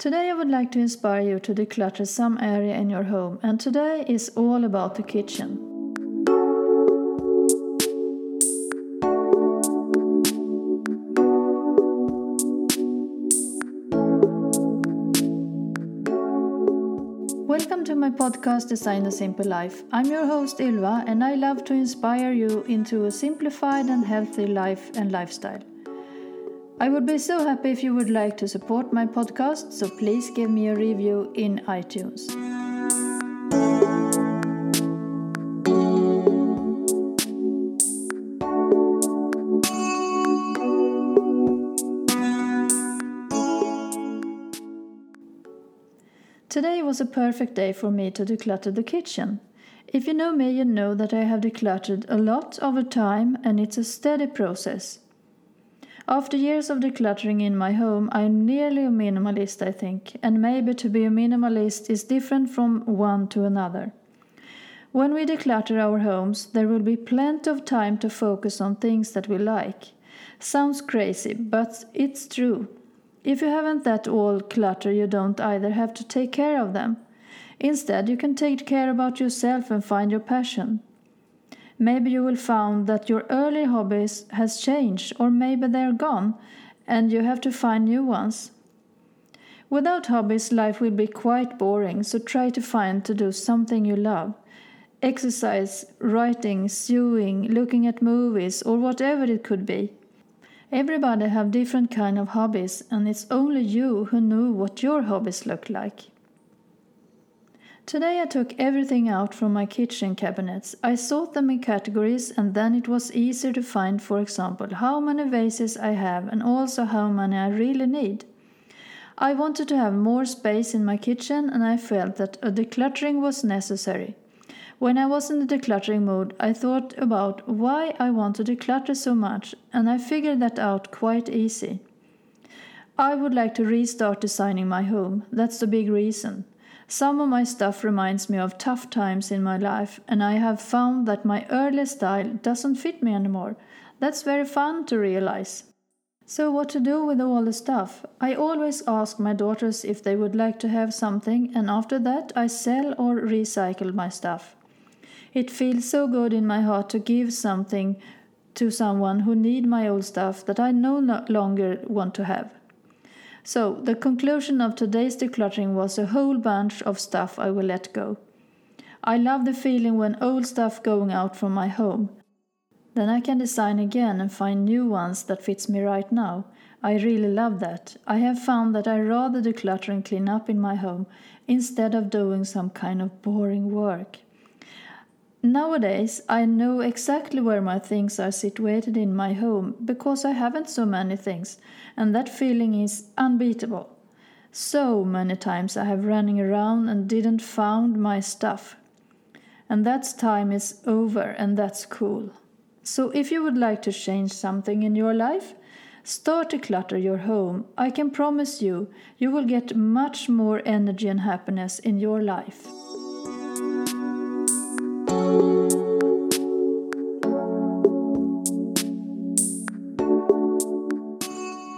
Today I would like to inspire you to declutter some area in your home, and today is all about the kitchen. Welcome to my podcast Design a Simple Life. I'm your host Ylva, and I love to inspire you into a simplified and healthy life and lifestyle. I would be so happy if you would like to support my podcast, so please give me a review in iTunes. Today was a perfect day for me to declutter the kitchen. If you know me, you know that I have decluttered a lot over time and it's a steady process. After years of decluttering in my home, I'm nearly a minimalist, I think, and maybe to be a minimalist is different from one to another. When we declutter our homes, there will be plenty of time to focus on things that we like. Sounds crazy, but it's true. If you haven't that all clutter, you don't either have to take care of them. Instead, you can take care about yourself and find your passion. Maybe you will find that your early hobbies has changed or maybe they're gone and you have to find new ones. Without hobbies, life will be quite boring, so try to find to do something you love. Exercise, writing, sewing, looking at movies, or whatever it could be. Everybody have different kind of hobbies, and it's only you who know what your hobbies look like. Today I took everything out from my kitchen cabinets. I sort them in categories and then it was easier to find, for example, how many vases I have and also how many I really need. I wanted to have more space in my kitchen and I felt that a decluttering was necessary. When I was in the decluttering mood, I thought about why I want to declutter so much and I figured that out quite easy. I would like to restart designing my home. That's the big reason. Some of my stuff reminds me of tough times in my life, and I have found that my early style doesn't fit me anymore. That's very fun to realize. So, what to do with all the stuff? I always ask my daughters if they would like to have something, and after that, I sell or recycle my stuff. It feels so good in my heart to give something to someone who need my old stuff that I no longer want to have. So, the conclusion of today's decluttering was a whole bunch of stuff I will let go. I love the feeling when old stuff going out from my home. Then I can design again and find new ones that fits me right now. I really love that. I have found that I rather declutter and clean up in my home instead of doing some kind of boring work. Nowadays, I know exactly where my things are situated in my home because I haven't so many things, and that feeling is unbeatable. So many times I have running around and didn't found my stuff. And that time is over and that's cool. So if you would like to change something in your life, start to clutter your home. I can promise you, you will get much more energy and happiness in your life.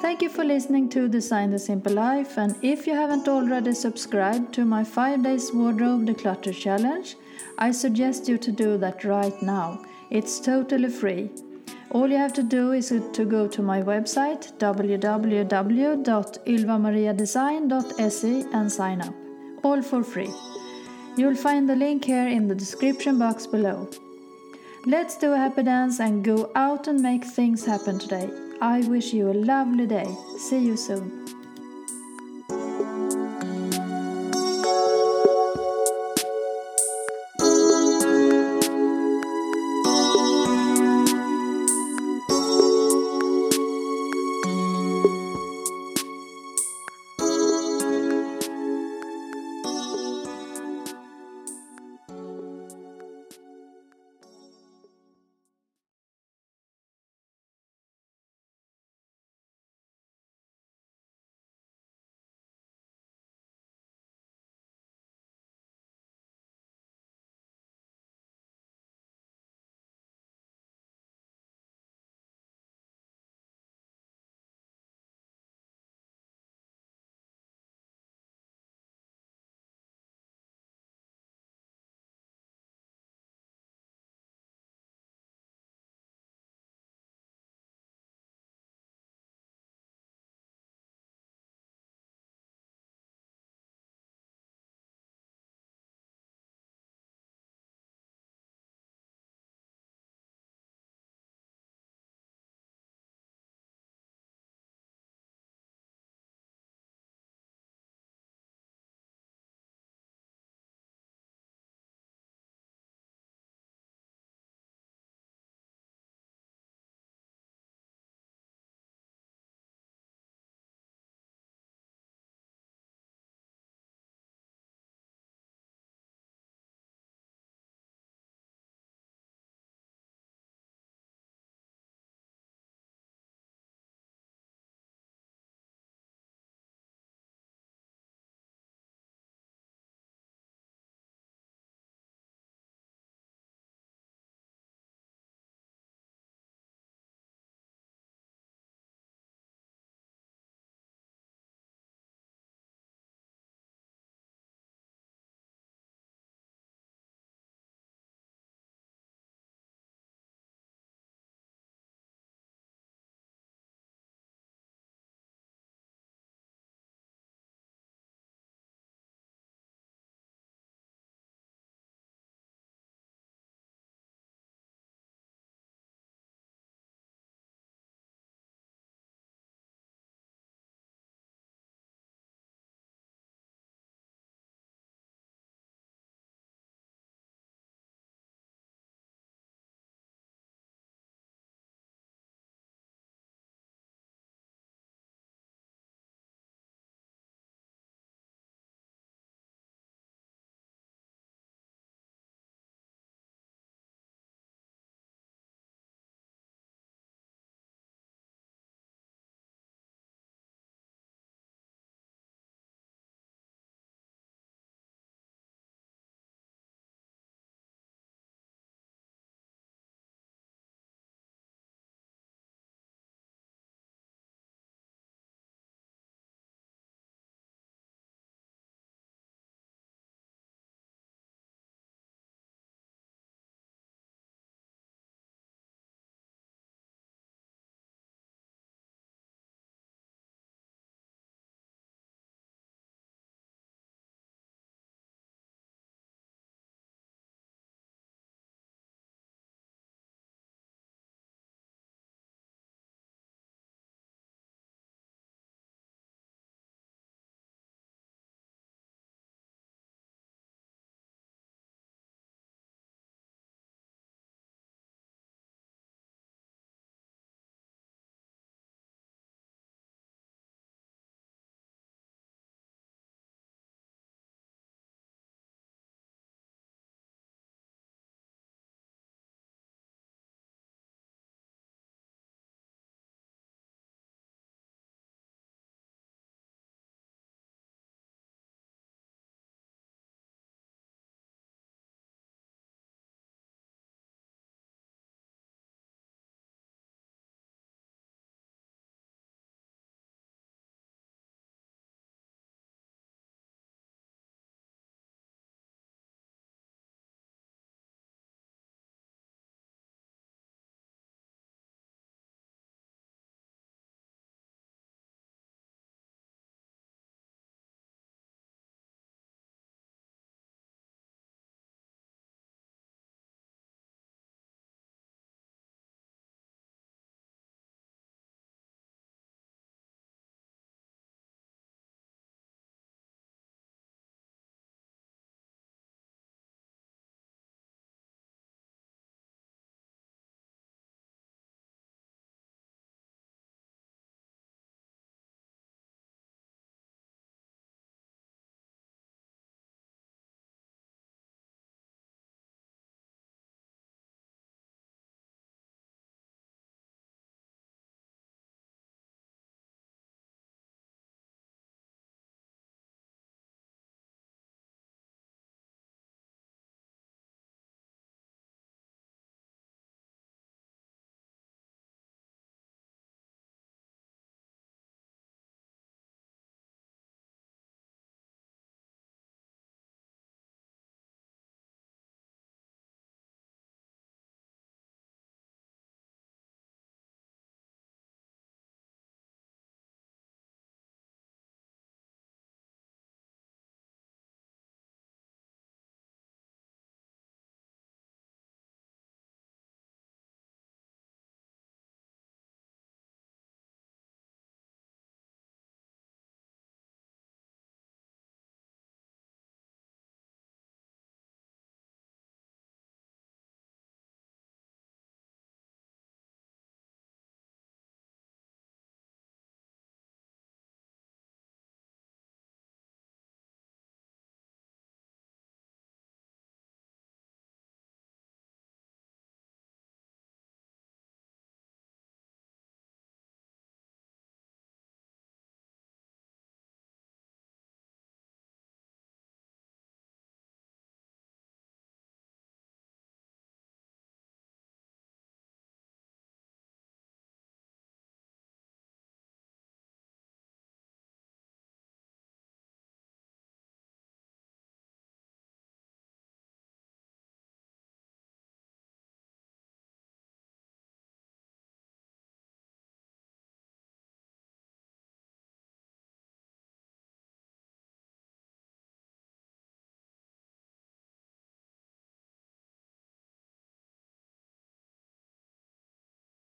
Thank you for listening to Design the Simple Life. And if you haven't already subscribed to my 5 days wardrobe declutter challenge, I suggest you to do that right now. It's totally free. All you have to do is to go to my website www.ylvamariadesign.se and sign up. All for free. You'll find the link here in the description box below. Let's do a happy dance and go out and make things happen today. I wish you a lovely day. See you soon.